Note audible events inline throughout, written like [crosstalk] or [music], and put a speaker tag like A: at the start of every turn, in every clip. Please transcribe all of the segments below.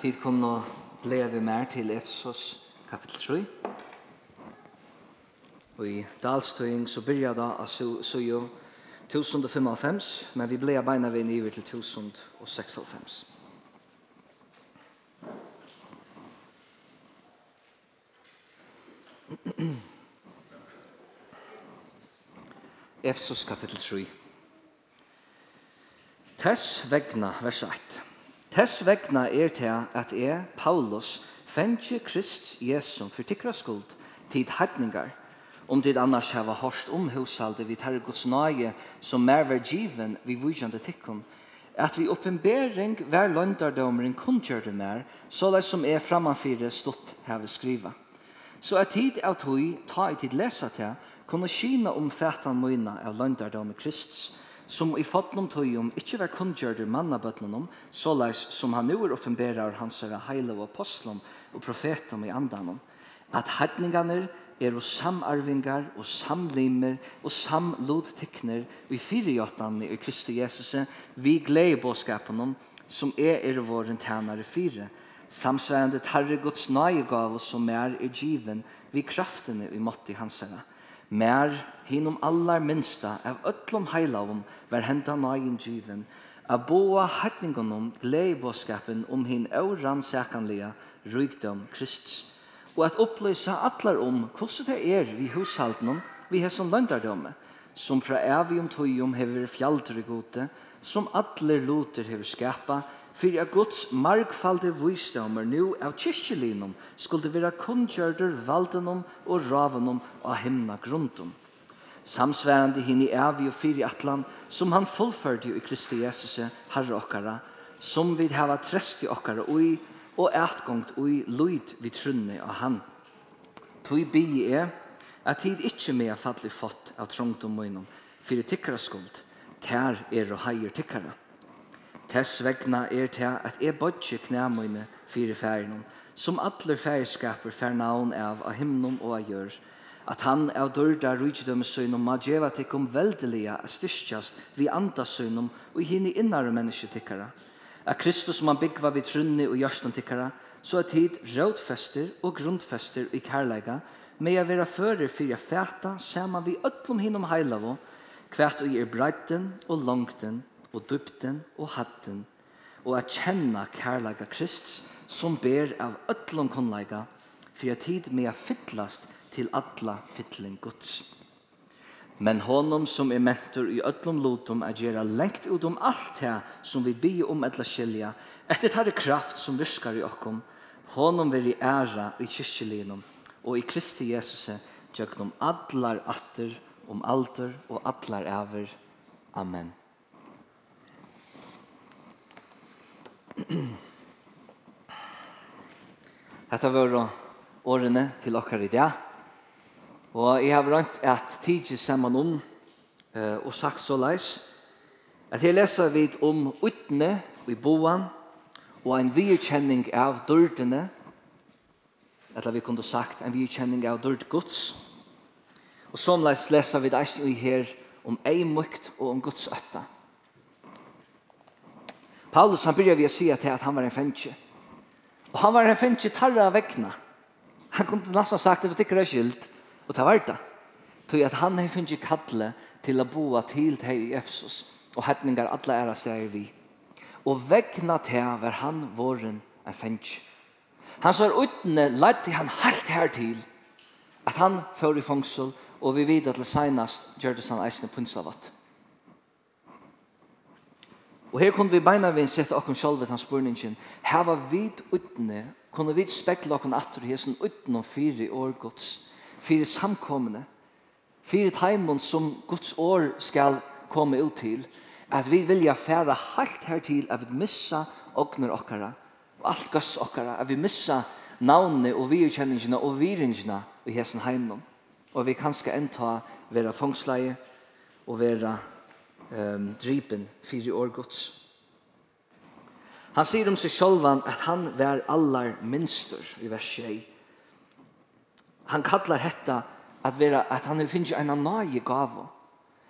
A: Tid kunne blei vi mer til Efsos kapitel 3. Og i dalstøying så byrja da av sujo 1055, men vi blei beina vi niver til 1096. Efsos kapitel 3. Tess vegna vers 1. Tess vegna er til at jeg, Paulus, fengi Krist Jesum for tikra skuld tid hedningar, om tid annars hava hårst om hosalde vid herre gods nage som mer var given vi vujande tikkum, at vi oppenbering vær løndardomeren kunngjørte mer, så det som er framanfyrir stått hava skriva. Så at tid av tog, ta i tid lesa til, kunne kina omfætan møyna av løndardomen Kristus, som i fotnom tøyum ikkje var kunngjørder mannabøtnunum, såleis som han nu er oppenberar hans herre heile og apostlum og profetum i andanum, at hedningarnir er og samarvingar og samlimer og samlodtikner og i fyrirjåttanni i Kristi Jesus vi glei båskapunum som er er vår tænare fyre samsværende tarre Guds nøyegav som er i given vi kraftene i mått i hans herre Mer hinum allar minsta av öllum heilavum var henda nægin given, a boa hætningunum gleibåskapen om hin åransakanlega rygdom Krists. Og at upplysa allar om hvordan det er vi hushaldnum vi hesson løndardømme, som fra evium tøyum hever fjaldre gode, som allar loter hever skapa, fyrir at Guds markfalde vísdomar nú av kyrkjelinum skulle vera kunngjørder valdenum og ravenum av himna grundum. Samsværende hinn i evi og fyrir atlan, som han fullførte i Kristi Jesus, herre okkara, som vid hava trest i okkara ui, og ætgångt ui luid vi trunne av han. Tui bi er at tid ikkje mea falli fått av trongtum møynum, fyrir tikkara skuld, ter er og heier tikkara. Tess vegna er til at jeg bodje knæmøyne fire færenom, som alle færeskaper fær navn av av himnum og av gjør, at han av dørda rydgjødømmesøynum ma djeva tikkum veldelige a styrstjast vi andasøynum og hini innare mennesketikkara. At Kristus man byggva vi trunni og gjørstantikkara, så at hit rådfester og grundfester i kærleika, med a vera fyrir fyrir fæta saman vi öllum hinum heilavo, kvært og i er breiten og langten, og dybden og hatten og at kjenne kærleika Krist som ber av øtlom kunnleika for at tid med å fytlast til atla fytling Guds. Men honom som er mentor i öllum lotum er gjerra lengt ut om allt det som vi bi om etla skilja, etter tar kraft som viskar i okkom, honom veri æra i kyrkjelinum, og i Kristi Jesus tjøknum allar atter om alder og allar æver. Amen. [clears throat] Hetta var årene til okkar i dag. Og jeg har rønt at tidsi saman om uh, og sagt så leis at jeg leser vid om utne i boan og en virkjenning av dørdene eller vi kunne sagt en virkjenning av dørd gods og som leis leser vi eisen i her om ei mykt og om gods øtta. Paulus han börjar vi säga till att han var en fänke. Och han var en fänke tarra väckna. Han kunde nästan sagt det för tycker det är skilt. Och ta vart det. Tog att han har funnit kallet till att boa till till Efsos. Och hettningar alla ära säger vi. Och väckna till var han våren en fänke. Han sa utne ledde han helt här till att han för i fångsel och vi vet att det senast gjorde han eisne punsavat. Og her kunne vi beina vi sette okkur sjálf ved hans spurningen, heva vid utne, kunne vi spekla okkur atur hesen utne fyri år gods, fyri samkomne, fyri taimon som gods år skal komme ut til, at vi vilja færa halt her til at vi missa okkur okkara, og alt gass okkara, at vi missa navnene og virkjenningene og viringina i hesen heimon. Og vi kanska enta vera fangsleie og vera um, drypen fyrir år gods. Han sier om seg sjálvan at han var allar minstur i vers 6. Han kallar hetta at, vera, at han finnst en annaie gava.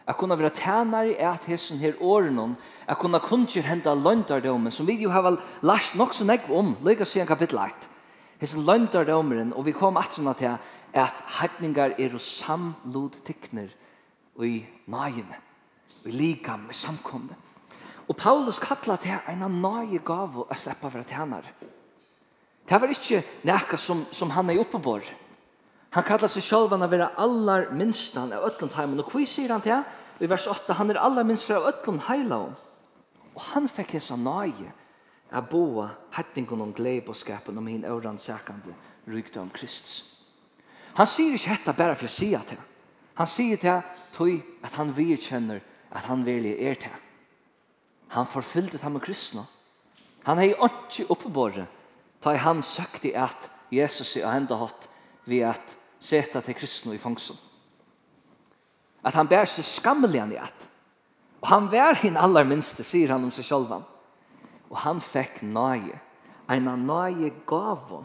A: At kunna vera tænare i at hesson her årenon, at kunna kunnskir henda løndardomen, som vi jo har lært nok så negv om, lyga siden kapittel 1. Hesson løndardomeren, og vi kom atrena til at heitningar er og samlod og i naiene i likam, i samkomne. Og Paulus kallar til en nøye gav å slippe være tjener. Det var ikke nekka som, som han er oppe på. Han kallar seg selv han å være aller minstan av Øtlandheimen. Og hva sier han til? I vers 8, han er aller minstan av Øtlandheimen. Og han fikk hessa nøye av boa hettingen om glede og skapen om hinn øvransakande om Kristus. Han sier ikke dette bare for å si at han. Han sier til tog at han virkjenner Kristus at han virkelig er til. Han forfyllte ham med kristne. Han hei ikke oppebåret ta i han søkte at Jesus er enda hatt ved at seta til kristne i fangsen. At han bær seg skammelig han i at. Og han vær hin aller minste, sier han om seg selv. Og han fikk nøye. En nøye gav.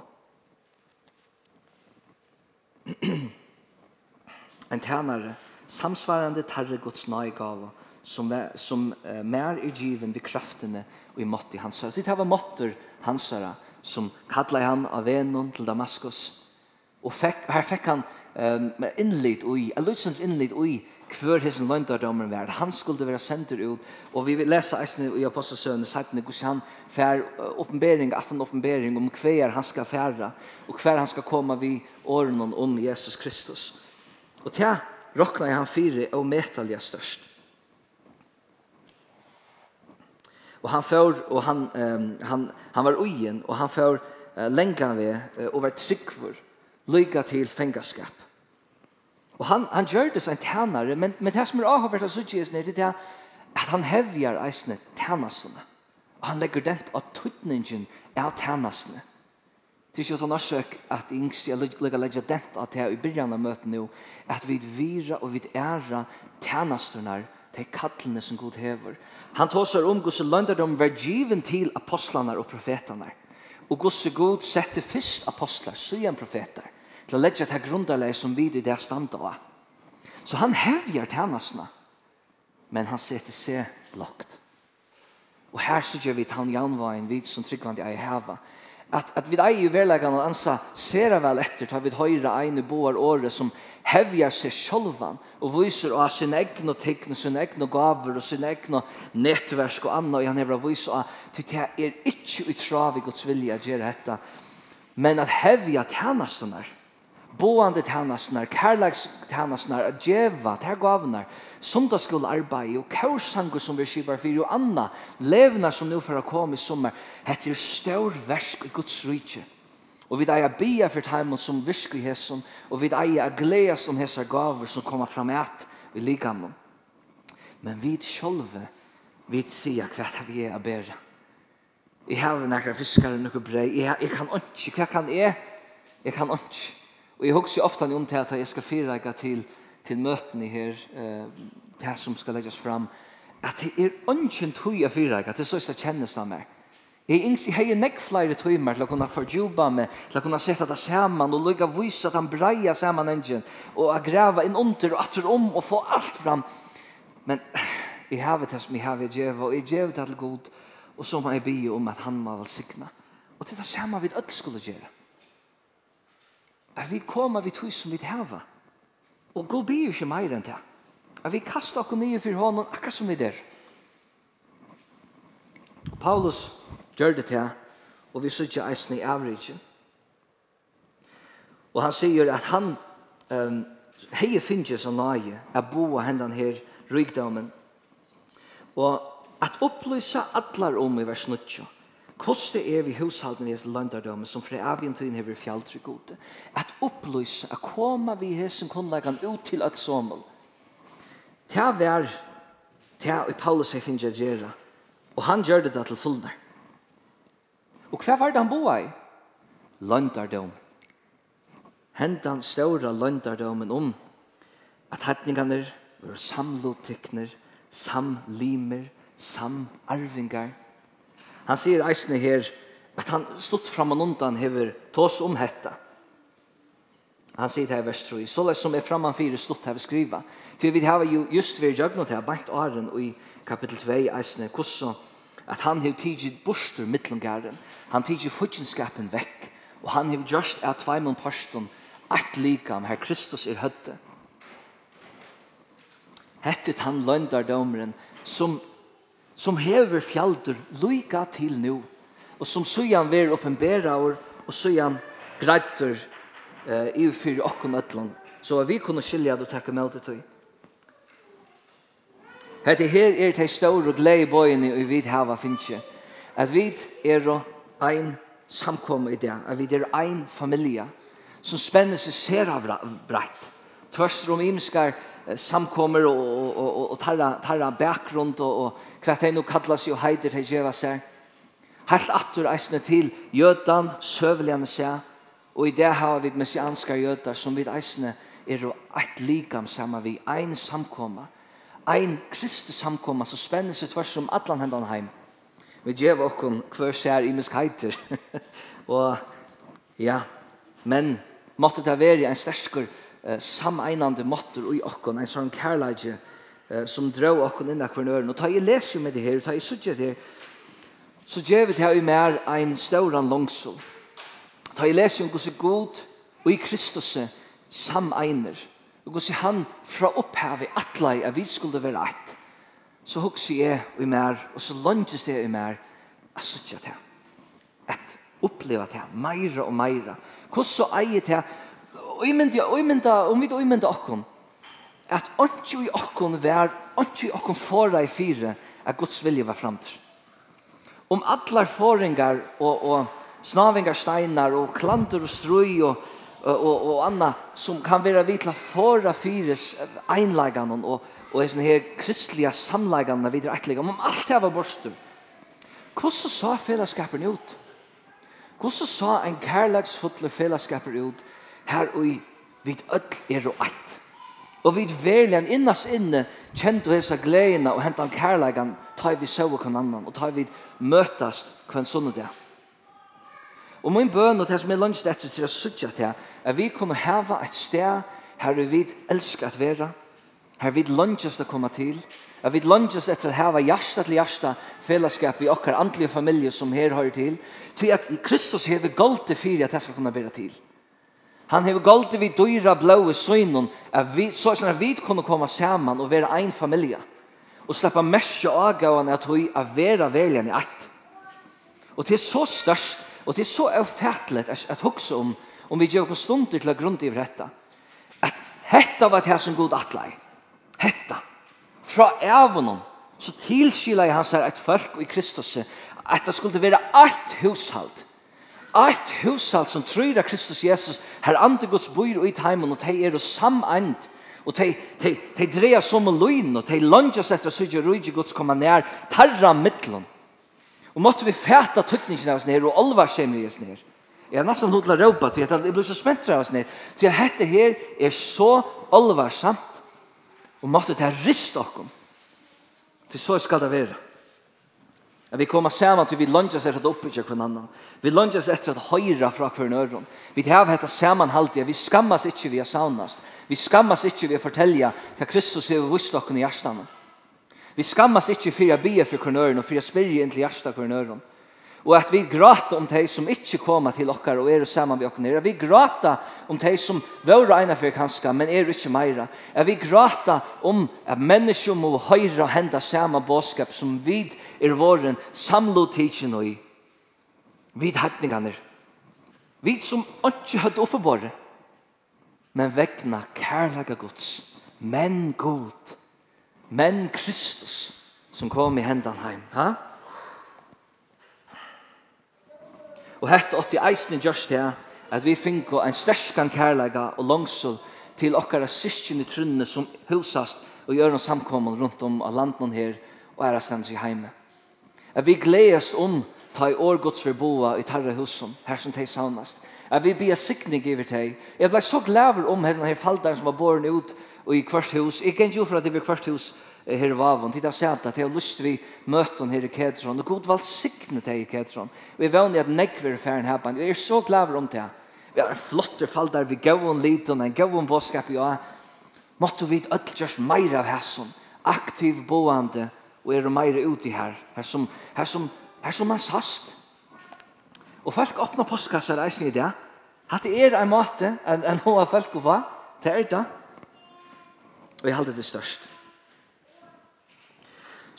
A: en tænare samsvarende tarre Guds nøye gav som, som uh, mer er given ved kraftene og i mått i hans. Så det var måtter hans herre som kallar han av venon til Damaskus. Og fekk, her fikk han um, innlitt ui, en løsens innlitt ui hver hesen domen var. Han skulle være sender ut, og vi leser eisene i Apostelsøvende sættene, hvordan han fær oppenbering, at han oppenbering om hver han skal fære, og hver han skal komme vi årene om Jesus Kristus. Og til råkna han fire og metalja størst. og han för och han um, han han var ojen och han för uh, länkan vi uh, och var tryckvor lycka till fängaskap. Och han han gjorde så en men men det som er har vært så tjäs ned det at, att han hävjar eisne tjänarna. Och han lägger dent att tutningen är tjänarna. Det är ju sånn søk at yngst jeg legger legger dent at jeg i byrjan av møten nå at vi vira og vi æra tjenesterne til kallene som god hever Han tåsar om gusse lönder de var given og apostlarna Og profeterna. Och gusse god sätter först apostlar, sian profeter, til å lägga til här som vi i det standa av. Så han hävjar tjänasna, men han sätter seg lagt. Og her ser vi att han janvagen vid som tryggvande ei häva. at, at vi är ju verläggande og ansa ser vel etter, tar vi höjra ein i boar året som hevja seg sjálvan og viser av sin egen og tegn, sin egen og gaver og sin egen nettversk og anna og han hevra viser av til det er ikke utravig og tvilja at gjøre dette men at hevja tjenestene boande tjenestene kærlags tjenestene at djeva til gavene sundagsskole arbeid og kaursangu som vi skiver fyrir og anna levna som nu for å komme i sommer heter størversk i Guds rydtje Og vi eier bia for heimen som virkelig hesson, og vi eier gledes om hessar gaver som kommer fram et vi liker med. Men vi sjølve, vi sier hva vi er å bære. Jeg har nekka fiskar og nekka brei, jeg, jeg kan ikke, hva kan jeg? Jeg kan ikke. Og jeg husker ofte om til at jeg skal fyrreika til, til møtene her, eh, det som skal legges fram, at det er ikke en tog jeg fyrreika, det er så jeg kjennes av meg. Jeg yngs i hei nekk flere timer til å kunne fordjuba meg, til å kunne sette det sammen og lukka vise at han breia sammen engen og å greve inn under og atter om og få alt fram. Men jeg har det som jeg har i djev og jeg djev det til god og så må jeg be om at han må velsigna. Og til det samme vi ødel skulle gjøre. At vi kommer vidt hus som vi har. Og god be ikke mer enn det. At vi kastar oss nye for hånden akkurat som vi der. Paulus gjør det til, og vi sitter eisen i avrigen. Og han sier at han um, hei finnes og nøye er av hendene her rygdomen. Og at opplyse atlar om i vers 9, koste er vi hushalden vi hesen landardomen som fra avgjentøyen hever fjaldre gode. At opplyse, at koma vi hesen kunnlegan ut til at sommel. Ta vær, ta i Paulus hei finnes jeg gjera, og han gjør det da til fullnær. Og hva var det han boa i? Løndardom. Hentan ståra løndardomen om at hetningarna var samlotikner, samlimer, samarvingar. Han sier eisne her at han stått fram og undan hever tås om hetta. Han sier det her vestroi, så lest som er framman fire stått hever skriva. Til vi har jo just vi jøgnet her, bant åren og i kapitel 2 eisne, hvordan at han hev tidsit bostur mittlungaren, han tidsit futsinskapen vekk, og han hev just at tveimun parstun at likam her Kristus er høtte. Hettet han løndardomeren som, som hever fjaldur loika til nu, og som sujan ver oppenberaur, og sujan greitur eh, i fyrir okkon ötlun, så vi kunne skilja det og takke med til. Hette her er de store og glede bøyene og vi hava finnja. At vi er ein samkomme i det. At vi er ein familie som spenner seg ser av breit. Tvørst om imskar samkommer og, og, og, og tarra, tarra bakgrund og, og hva de nå kallas og heider de gjeva seg. Helt attur eisne til jødan, søvligane seg, og i det har vi messianska jødar som vi eisne er og eit likam saman vi, ein samkommer ein kristus samkomma som spenner seg tvers om atlan hendan heim. Vi djev okkon hver sær i heiter. [laughs] og ja, men måtte det være en stersker eh, sameinande måtter i okkon, en sånn kærleidje eh, som drøv okkon inna hver nøren. Og ta i les jo med det her, ta i sutje det her, så djev det her mer ein stauran langsol. Ta i les jo om god og i Kristus sameiner og så han fra opphavet atlai at vi skulle være ett, så hugsi jeg i mer, og så lønges jeg i mer, at sutja til, at oppleva til, meira og meira. Hvordan så eier til, og imynda, og imynda, og vi mynda okkon, at ordentlig i okkon vær, ordentlig i okkon fora i fire, at Guds vilje var framtid. Om allar foringar og, og snavingar steinar og klantur og strøy og og og anna som kan vera vitla forra fyres einlagan og og er sån her kristliga samlagan við ætliga om alt det var Kussu sa fällskapen ut? Kussu sa ein kärleks fulla fällskapen ut her og i öll er og ætt. Og við verligen innas inne kjent og hesa gleina og hentan kærleikan tar vi sjå kan annan og tar vi møtast kvann sunnudag. Og min bøn og det som er lønst etter til å sutja til at vi kunne hava et sted her vi elsker at være, her vi lønges å komme til, at vi lønges etter å hava hjärsta til hjärsta fellesskap i okkar andlige familie som her hører til, til at Kristus hever galte fyrir at jeg skal kunne være til. Han hever galte vi dyra blåe søgnen, at vi, så at vi kunne komme sammen og være ein familie, og slippe mest av avgavene at vi er vera veljen i ett. Og det er så størst, og det er så avfattelig at, at hukse om om vi gjør noen stunder til å grunne i dette, at hetta var det som god atlei. Hetta. Fra evnen, så tilskila i hans her et folk i Kristus, at det skulle være eit hushalt. Eit hushalt som tror at Kristus Jesus, her andre gods bor i heimen, og de er samand, og de, de, de dreier som en løgn, og de lønner seg etter å sørge rydde gods komme nær, tarra midtelen. Og måtte vi fæta tøtningen av oss ned, og alvar skjemme vi oss ned. Jeg er nesten hodla råpa til at jeg blir så spent av oss ned. Til at dette her er så alvarsamt og måtte det her rist okkom. Til så skal det være. At vi kommer sammen til vi lunges etter at oppbygge hver annan. Vi lunges etter at høyra fra hver øron. Vi har hetta samanhaldige. Vi skammas ikke vi har saunast. Vi skammas ikke vi har fortelja hva Kristus er vist okkom i hjertan. Vi skammas ikkje for å be for hvern øron og for å spyrja inn til hjertan hvern øron. Og at vi gråter om de som ikke kommer til okkar og er sammen vi okkar nere. Vi gråter om de som våre egnet for kanskje, men er ikke meira. At vi gråter om at mennesker må høyre og hende samme båskap som vi er våren samlet tidsen og i. Vi hattningene. Vi som ikke hadde oppebåret. Men vekna kærlega gods. Men god. Men Kristus som kom i hendan heim. Ha? Og hett åtti eisne i gjørst det at vi finko en sterskan kærlega og langsol til okkara syskjen i trunne som husast og gjør noen samkommel rundt om av landen her og er stendt i heime. At vi gledes om ta i årgods for boa i tarra husen her som teg saunast. At vi blir sikning i teg. Jeg ble så glæver om denne her faldaren som var boren ut og i kvart hus. Jeg gikk jo for at det var kvart hus her vavon. Tid har sett at jeg har lyst vi møten her i Kedron. Og god valgsikne til i Kedron. vi jeg vanlig at nekver færen her på. Jeg er så glad om det. Vi har flotte fall der vi gav en liten, en gav en bådskap. Ja, måtte vi ødel gjørs meir av hæsson. Aktiv boande og er meir ute her. Her som, her som, her som man sast. Og folk åpner postkassar eisen i det. Hatt det er en måte enn hva folk hva. Det er det. Og jeg halde det størst.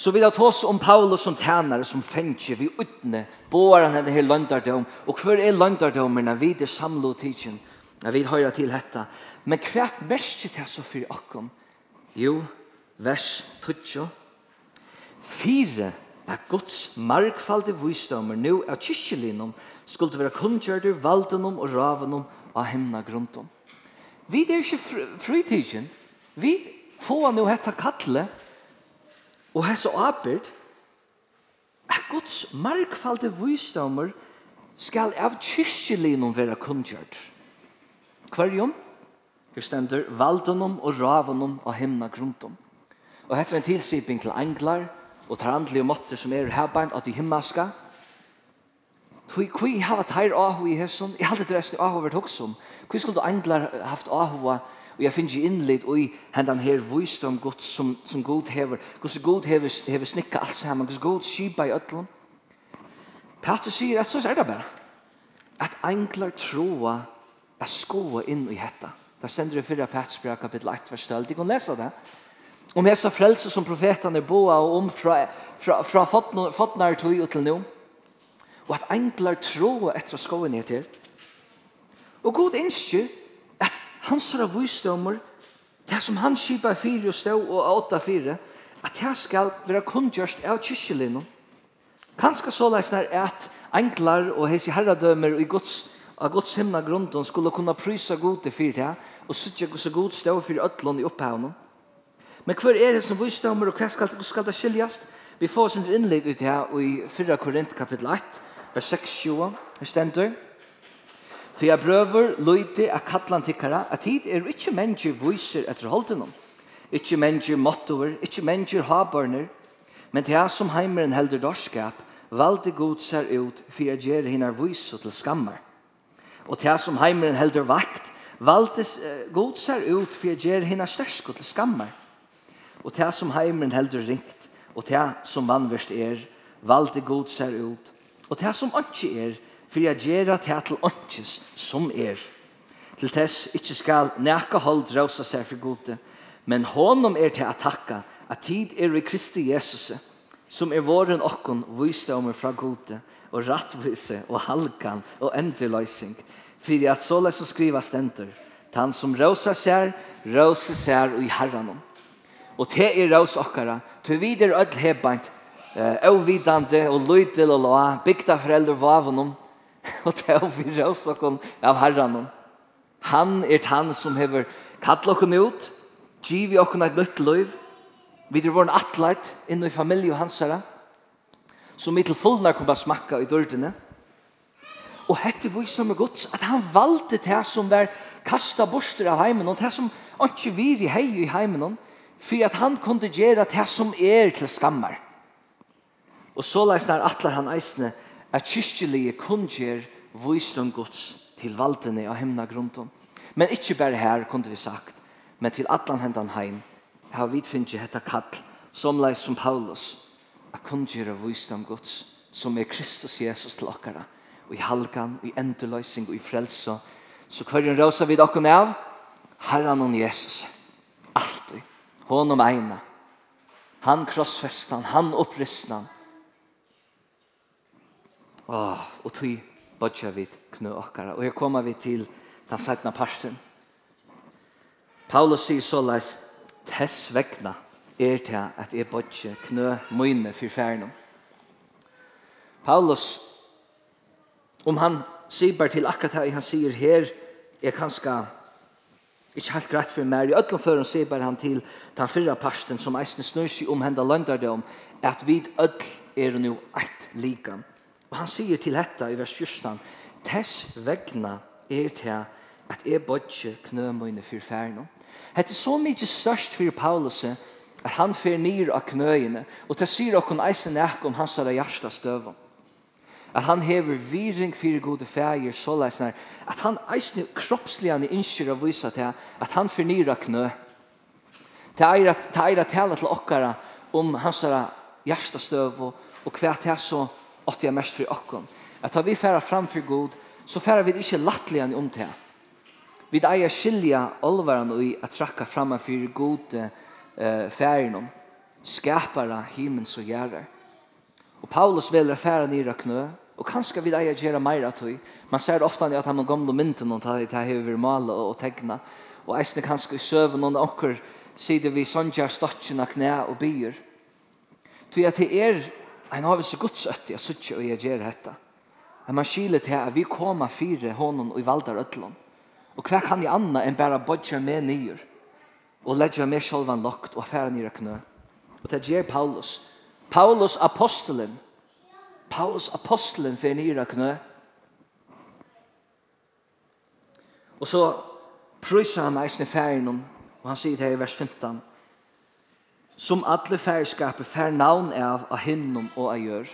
A: Så vil jeg ta oss om Paulus som tænare, som fengtje, vi utne, båar han her landardom, og hver er landardomen, når vi er samlet tidsen, når vi høyre til dette. Men hvert verset til så for akkom? jo, vers 12, fire er Guds markfalde visdommer nå av kyrkjelinnom, skulle være kunngjørder, valdenom og ravenom av himna grunden. Vi er ikke fritidsen. Vi får nå hetta kattle Og hessa ábyrd at Guds markfalde vísdomur skal av kyrkjelinum vera kunngjørt. Hverjum? Her stendur valdunum og ravunum og himna grundum. Og hetta er en tilsiping til englar og tarandlige måtter som er herbeint at de himmaska. Tui kvi hava tair ahu i hesson, i halde dresten ahu vært hoksum. Kvi skulle englar haft ahu Og jeg finner innlitt i hendan her visdom Gud som, som Gud hever. Guds Gud hever, hever snikka alt sammen. Guds Gud skipa i ötlun. Peter sier at så er det bare. At enklar troa er skoa inn i hetta. Der sender det fyrra Petersbrev kapittel 1 vers 12. De kan lese det. Om hessa frelse som profetene boa og om fra, fra, fra fotnar tog og til nå. Og at enklar troa etter skoa ned til. Og god innskjer hansara visdommer, det som han skipar fyrir og stå og åtta fyrir, at det skal være kundgjørst av kyrkjelinen. Kanskje så leisner at englar og hese herradømer i Guds, av Guds himna grunden skulle kunne prysa gode fyrir det, og sutja gus og god stå fyrir ötlån i opphavnen. Men hver er det som visdommer og hva skal, skal det skiljast? Vi får sin innlegg ut her i 4 Korint kapittel 1, vers 6-7, her stender. Så jeg prøver løyte av kattlan tikkara at tid er ikke mennesker viser etter holdenom. Ikke mennesker mottover, ikke mennesker habørner, men det som heimeren helder dorskap, valgte god ser ut for jeg gjør henne viser til skammer. Og det som heimeren helder vakt, valde god ser ut for jeg gjør henne stersk til skammer. Og det som heimeren helder ringt, og det som vannverst er, valde god ser ut, og det som ikke er, for jeg gjør at til åndkjens som er. Til tess ikke skal neka hold rausa seg for gode, men honom er til å takka at tid er i Kristi Jesus, som er våren okkon visdomer fra gode, og rattvise og halkan og endeløysing, for at så som skriva stenter, han som rausa seg, rausa seg i herranom. Og te er raus okkara, til vi er ødel hebant, eh, avvidande og lydel og loa, bygda foreldre vavonom, [laughs] og det er vi røst okken av herren. Han er han som hever kattlet okken ut, giv i okken et nytt liv, vi er vår atleit inne i familie og hans herre, som vi til kom smakka i dørdene. Og hette vi som er gods, at han valgte det som var kasta borster av heimen, og det som ikke vir i hei i heimen, for at han kunne gjøre det som er til skammer. Og så leis når atler han eisne at kyrkjelige kunngjør visdom Guds til valdene av hemna grunden. Men ikke bare her, kunne vi sagt, men til atlan hendan heim, har vi finnet hetta kall, som leis som Paulus, at gjør visdom Guds, som er Kristus Jesus til okkara, og i halgan, og i endeløysing, og i frelse, så hverjen rosa vid okken av, Herran og Jesus, alltid, honom eina, han krossfestan, han oppristnan, Åh, og tog bodja vid knø okkara. Og her kommer vi til den sætna parten. Paulus sier såleis, tess vegna er til at jeg bodja knø møyne fyr færnum. Paulus, om han sier bare til akkurat her, han sier her, er kanskje ikke helt greit for meg. I ødlom før han sier bare han til den fyrre parsten som eisen snur seg om henda løndardom, at vi ødl er nå eit likan. Og han sier til dette i vers 14, Tess vegna er til at jeg bodje knømøyne for ferno». Det er så mye størst for Paulus at han fer nir av knøyene, og det sier okkur eisen ek om hans av hjersta støv. At han hever viring for gode feir, så leisner, at han eisen kroppsligane innskjer å vise til at han fer nir av knø. Det er at tala til okkara om hans av hjärsta støv og hva det er så åtte jeg mest for åkken. At da vi færa framfor god, så færa vi ikke lattelig om til. Vi eier skilja olvaran og i at trakka fram for god eh, færen om. Skapare himmels og gjerrar. Og Paulus vil færa nira knø, og kanskje vi eier gjøre mer tøy. Man ser ofta at han har gamle mynten og tar det her over male og tegna. Og eisne kanskje i søvn og åkker sider vi sondjar gjør av knæ og byer. Tøy at det er en har vi så godt søtt jeg sitter og jeg gjør dette. Men man skiler til at vi kommer fire hånden og i valdar øtlån. Og hva kan jeg anna enn bare bodja med nyer og ledja med sjolvan lokt og affæra nyer knø. Og det gjør Paulus. Paulus apostelen Paulus apostelen for nyer knø. Og så prøyser han eisne færen og han sier det i vers 15 som alle færskapet fær navn av av hinnom og av gjør.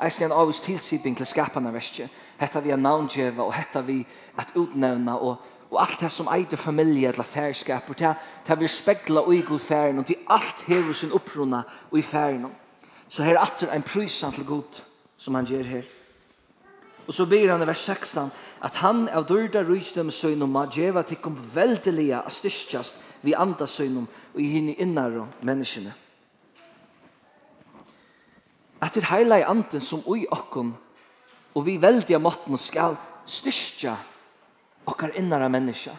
A: Eisen er en avvis tilsiping til skapene verskje. Hetta vi er navngjeva og hetta vi at utnevna og, og alt det som eitir familie eller færskap og det, det vi spegla og i god færen og til alt hever sin opprona og i færen. Så her er atter en prysan til god som han gjør her. Og så byr han i vers 16 at han av dyrda rujtdom søgnum ma djeva tikkum veldelia a styrstjast vi anda søgnum og i hini innar og menneskene. At det heila i anden som ui okkom og vi veldia måtten skal styrstja okkar innara menneska.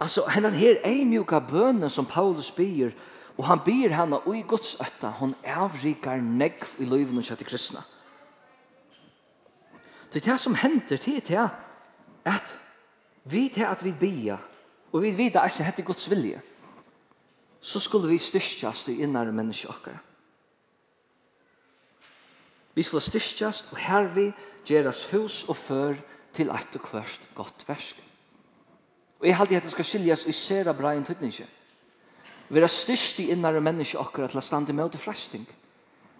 A: Altså, hennan her ei mjuka bønne som Paulus byr, og han byr henne ui Guds øtta, hon avrikar negv i løyvene kjøtt kristna. kristna. Det er det som hender til det at vi til at vi bia og vi vidar at det er Guds vilje så skulle vi styrkjast i innare menneske okkar. Vi skulle styrkjast og her vi gjeras fos og før til eit og kvørst godt versk. Og jeg halde at det skal skiljas i sera bra en tydningse. Vi er styrst i innare menneske okkar til å stande med til fresting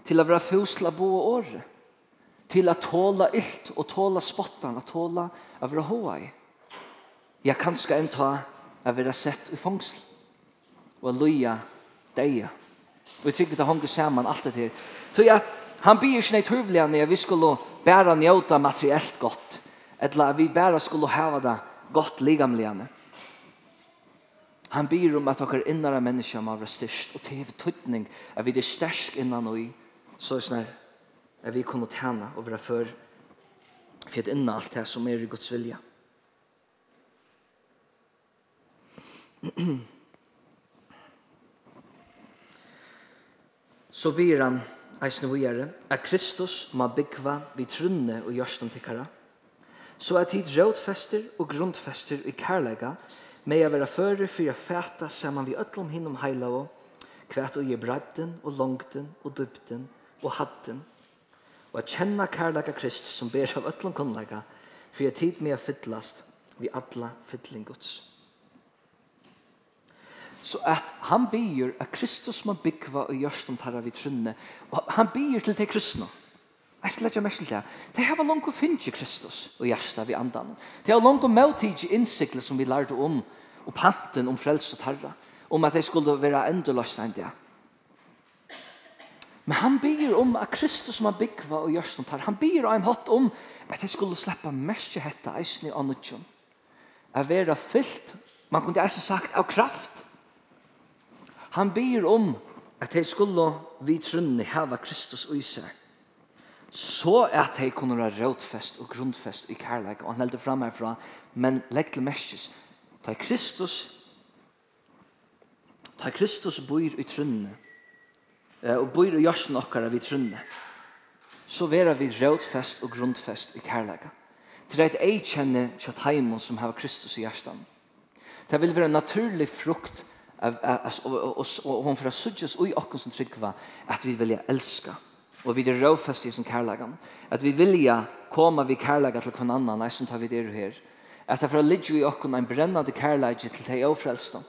A: til å være fos til å bo året til at tåla illt og tåla spottan, at tåla av vera hoa i. Ja, kanska enn ta av vera sett i fangsel og a loja deia. Og jeg trykker det hongur saman alt det her. Så at han byr ikke neit huvliga når vi skulle bæra njóta materiellt gott, eller vi bæra skulle hava det gott ligamliga. Han byr om at okkar innara menneska må være styrst, og til hevd tøytning at vi det styrst innan og i, så er at vi kunne tjene og være før for at inna alt det som er i Guds vilja. [clears throat] Så byr han eisne vujere at Kristus må byggva vi trunne og gjørstum tikkara så at tid rådfester og grundfester i kærlega med å være føre for å fæta saman vi øtlom hinnom heilavå kvært og gi bredden og longten og dybden og hadden og at kjenna kærleika Krist som ber av ötlom kunnleika for jeg tid med å fyllast vi alla fylling Guds. Så at han byr at Kristus må byggva og gjørst om tarra vi trunne og han byr til det kristna Jeg skal lage mest til det. Det har vært langt å finne Kristus og hjertet vi andan. Det har langt å møtige innsiklet som vi lærte om og panten om frelse og tarra. Om at det skulle være endeløst enn det. Men han byr om at Kristus som har byggva og gjørst tar, han byr en hatt om at jeg skulle slippe mest hetta eisen i annutjon. At være fyllt, man kunne eisen sagt, av kraft. Han byr om at jeg skulle vi trunne heva Kristus og i seg. Så at jeg kunne være rådfest og grundfest i kærleik, og han heldur fram herfra, men legg til mestis, ta Kristus, ta Kristus byr i trunne, og bor i jørsen okkara vi trunne, så vera vi rådfest og grundfest i kærlega. Til eit ei kjenne kjatt heimon som har Kristus i hjertan. Det vil være naturlig frukt og hon fra sudges ui okken som tryggva at vi vilja elska. Og vi er rådfest i sin kærlegan at vi vilja koma vi kærlega til kvann annan eisen tar vi det her. At det fra ligger i okken en brennande kærlega til teg ofrelstand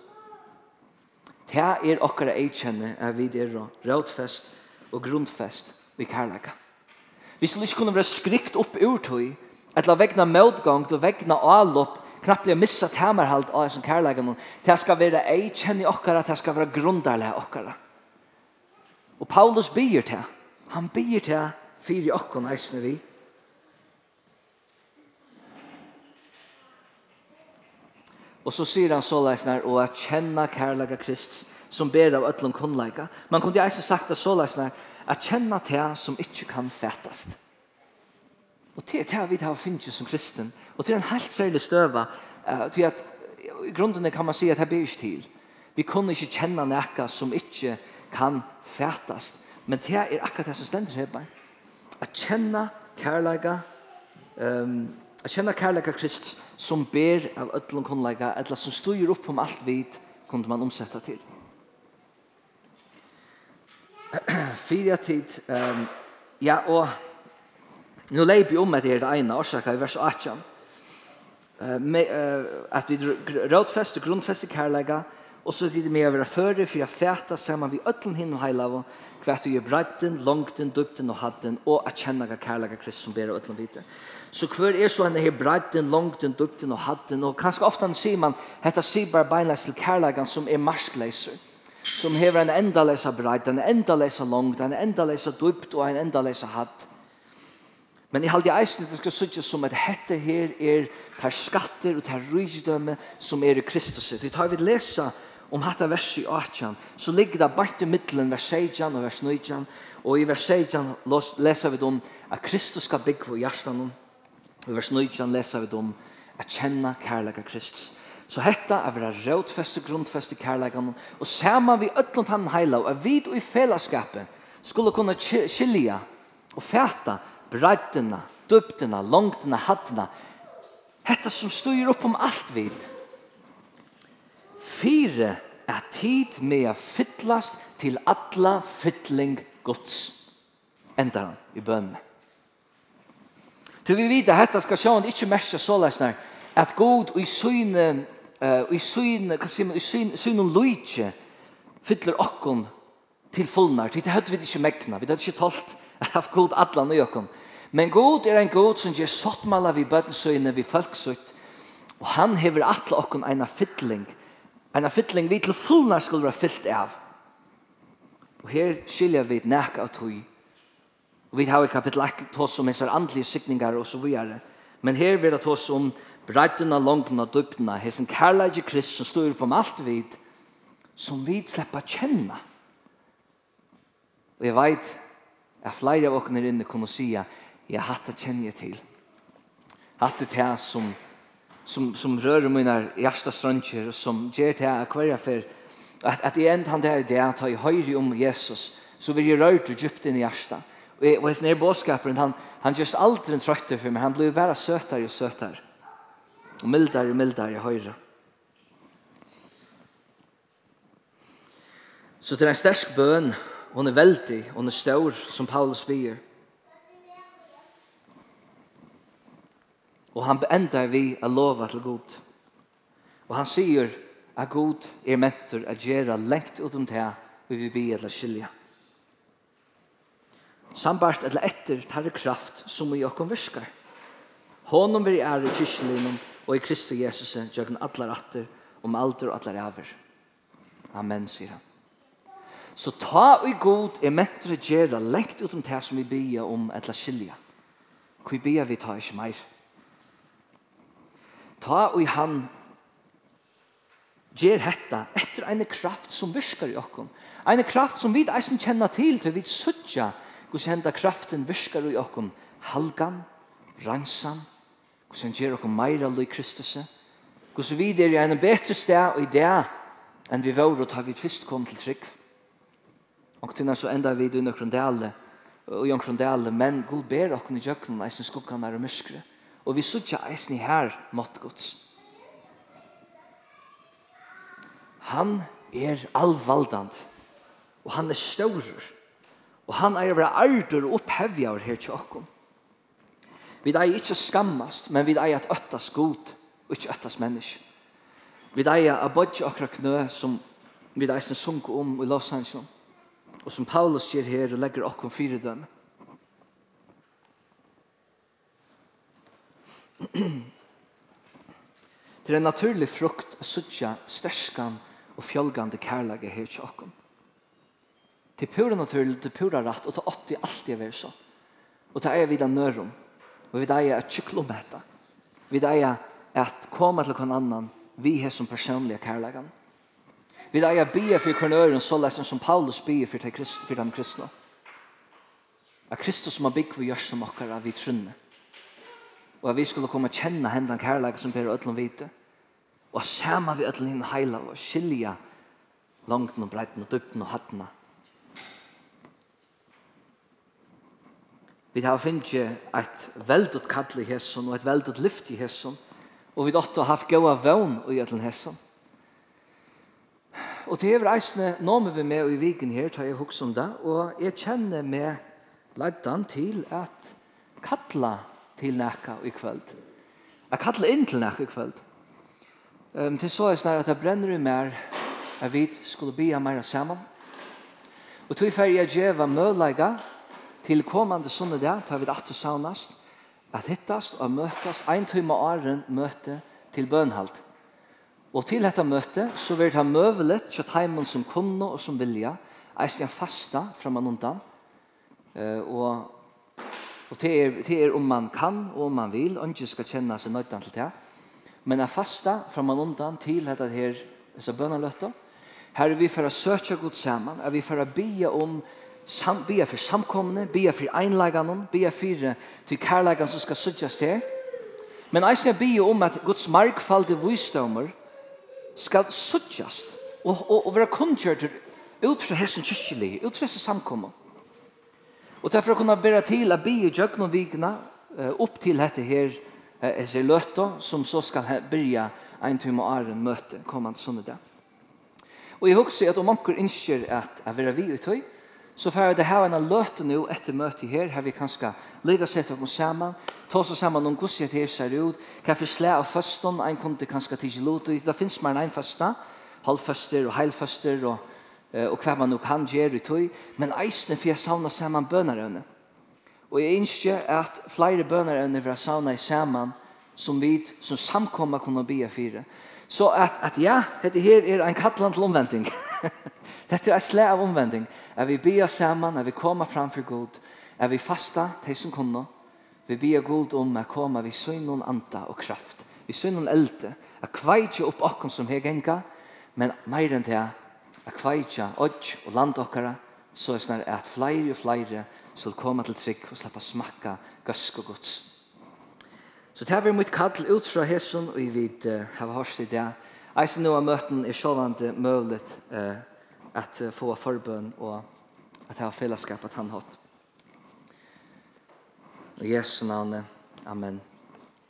A: Det er okkara eikjenne er vi er rådfest og grundfest vi kærleika. Vi skulle ikke kunne være skrikt opp ur tøy, etla vegna møtgang, til vegna avlopp, knappt blir missa hemerhalt av som kærleika noen. Det skal være eikjenne okkara, det skal være grundarlega okkara. Og Paulus byr til, han byr til fyrir okkon eisne vi, Og så sier han så leisner, og at kjenne kærlega Krist, som ber av ötlun kunnleika. Man kunde eisen sagt det så leisner, at kjenne te som ikke kan fætast. Og det er det vi har finnet som kristen. Og det er en helt særlig støva, uh, til at i grunden kan man si at det ber ikke til. Vi kunne ikke kjenne nekka som ikke kan fætast. Men det er akkurat det som stender her. At kjenne kærlega um, Jeg kjenner kærleika Krist som ber av ødlom kunnleika, eller som styr opp om alt vid, kunne man omsetta til. [clears throat] Fyra tid, um, ja, og nu leip vi om at det er det ene årsaka i vers 18, uh, me, uh, at vi rådfester, grunnfester kærleika, og så tid med å være føre, for jeg fæta sammen vi ødlom hinn og heila heilav, hvert vi er breiten, langten, dupten og hadden, og at kjenner kærleika Krist som ber av ødlom videre. Så hver er så henne her breiten, langten, dupten og hatten, og kanskje ofte sier man, detta sier bare beinleis til kærlegan som er marskleiser, som hever en endalesa breit, en endalesa langt, en endalesa dupt og en endalesa hatt. Men i halde eisen det skal sutja som at hette her er ter skatter og ter rysdømme som er i Kristus. Vi tar vi lesa om hatta vers i 18, så ligger det bare til middelen vers 16 og vers 19, og i vers 16 leser vi om at Kristus skal bygge for hjertan i vers 19 leser vi om at kjenne kærlega Kristus. Så hetta er vera rådfeste, grundfeste kærlegan og sama vi ötlund han heila og vi vid i fellesskapet skulle kunne skilja og fæta breddina, døptina, longtina, hattina hetta som styr upp om alt vid Fyre er tid med a fyllast til alla fytling gods endar han i bønne Til vi vite at dette skal sjående ikke mest så løsner, at god i syne, uh, i syne, hva sier man, i syne, syne og lujtje, fyller okken til fullnar. Det hadde vi ikke megna, vi hadde ikke talt av [laughs] god atlan i okken. Men god er en god som gjør sottmala vi bøtensøyne, vi folksøyt, og han hever atle okken eina fytling, eina fytling vi til fullnar skulle være fyllt av. Og her skiljer vi nek av tog Og Vi har i kapittel 1 tås om hans andlige sikningar og så videre. Men her vil det tås om breddina, långna, døpna, hans kærleidje krist som står på alt vid, som vi slipper kjenne. Og jeg vet at flere av åkene inne kunne si at jeg hatt det kjenner jeg til. Hatt det til som, som, som rører mine hjertestrønker og som gjør til at hver jeg for at, at i enda han der det er at jeg høyre om Jesus så vil jeg røre til djupt inn i hjertet Och hans nere bådskaparen, han, han just aldri en trötte for meg, Han blir bare søtere og søtere. Og mildere og mildere i høyre. Så det är en stärsk bön. Hon är väldig, hon er stor, som Paulus bier. Og han enda vi a lova til god. Og han sier a god er mentor a gjera lengt utom det vi vil bli eller skilja sambart eller etter tar kraft som i okkom virkar. Honom veri er i kyrkjelinum og i Kristi Jesus jøgn atlar atter om alder og atlar aver. Amen, sier han. Så ta og god er mentre gjerra lengt utom det som vi bia om etla skilja. Hvor bia vi ta ikke meir. Ta og han ger hetta etter eine kraft som virkar i okkom. Eine kraft som vi eisen kjenner til, til vi suttja Guds henda kraften virkar i okkom. halgan, ransan, Guds henda gjer okkum meira lui Kristus, Guds vi er i en betre sted og i det enn vi var og tar vi fyrst kom til trygg. Og til så enda vi i nokron dele, og i nøkron dele, men god ber okkum i jøkken eisen skukkan er og myskre, og vi sutja eisen i her mått Han er allvaldand, og han er staurer, Og han er å ardur og opphevja over her tjokkom. Vi er ikke skammast, men vi er at øttas god, og ikke øttas menneske. Vi er at bodja okra knø som vi er sin sunk om i Los Angeles. Og som Paulus sier her og legger okkom fyrir dem. Det er en naturlig frukt av suttja sterskan og fjolgande kærlaget her tjokkom til pura naturlig, til pura rett, og til åtti alt jeg vil så. Og til eier vi den nørum, og vi eier at kyklometa, med dette. Eier at koma til hver annan, vi er som personlige kærlegan. Vi eier bia for hver nøren, så lesen som Paulus bia for, for dem kristna. At Kristus som har bygg vi gjør som okkar, vi trunne. Og at vi skulle komme og kjenne hendan kærlegan som ber ødlom vite. Og sama vi ødlom hinn heila og skilja langt og breit og dypt og hattene Vi har finnit et väldigt kall i hesson og et väldigt lyft i hesson. Og vi har haft goda vøvn i den hesson. Og til hever eisne nåmer vi med i viken her, tar jeg hukks om det, og jeg kjenner med leddan til at kalla til nekka i kveld. Jeg kalla inn til nekka i kveld. Um, til så er snar at jeg brenner i mer, at vi skulle bia meira saman. Og til fer jeg djeva mølega Til kommande sunne der tar vi det at saunast, at hittast og møtast ein tøyma åren møte til bønhalt. Og til dette møte så vil det ha møvelet til heimen som kunne og som vilja, eisen jeg fasta fra man undan, uh, og Og det er, det er om man kan og om man vil, og ikke skal kjenne seg nøytan til det. Men jeg fasta fra man undan til dette her, disse bønnerløtta. Her er vi for å søke godt sammen, er vi for å be om sam, bia for samkomne, bia for einleggene, bia for til kærleggene som skal suttjes til. Men jeg skal bia om at Guds markfalde visdommer skal suttjes og, og, og være kundgjørt ut fra hessen kyrkjelig, ut fra hessen samkomne. Og derfor kunne jeg bære til at be i djøkken og vikene opp til dette her er løtta som så skal byrja en time og æren møte kommand sånne dag. Og jeg husker at om anker innskjer at jeg vil være vi uthøy, så får det här en löte nu efter möte här her vi kanske lägga sig till oss samman ta oss samman om hur det här ser ut kan förslä av fastan en kunde kanske till lot det finns man en fasta halvfaster och helfaster och och kvar man nog kan göra det tog men eisne för jag samlar samman bönerna och jag inser att flera bönerna vi samlar samman som vi som samkomma kommer be för så att att ja det här är en kattland omvändning [laughs] Dette er et av omvending. Er vi bia sammen, er vi koma framfor god, er vi fasta, de som kunne, vi bia god om er koma vi synon anta og kraft, vi synon elte, er kveitje opp akkom som heg enga, men meir enn det, er kveitje odj og land okkara, så er snar at flere og flere skal komme til trygg og slappa smakka gøsk og gods. Så det har vi mitt kall ut fra hesson, og vi vet uh, har hørt i det. Eisen nå av møten er sjåvande møvlet uh, att få forbøn og at ha fellesskap at han hatt. I Jesu navn, Amen.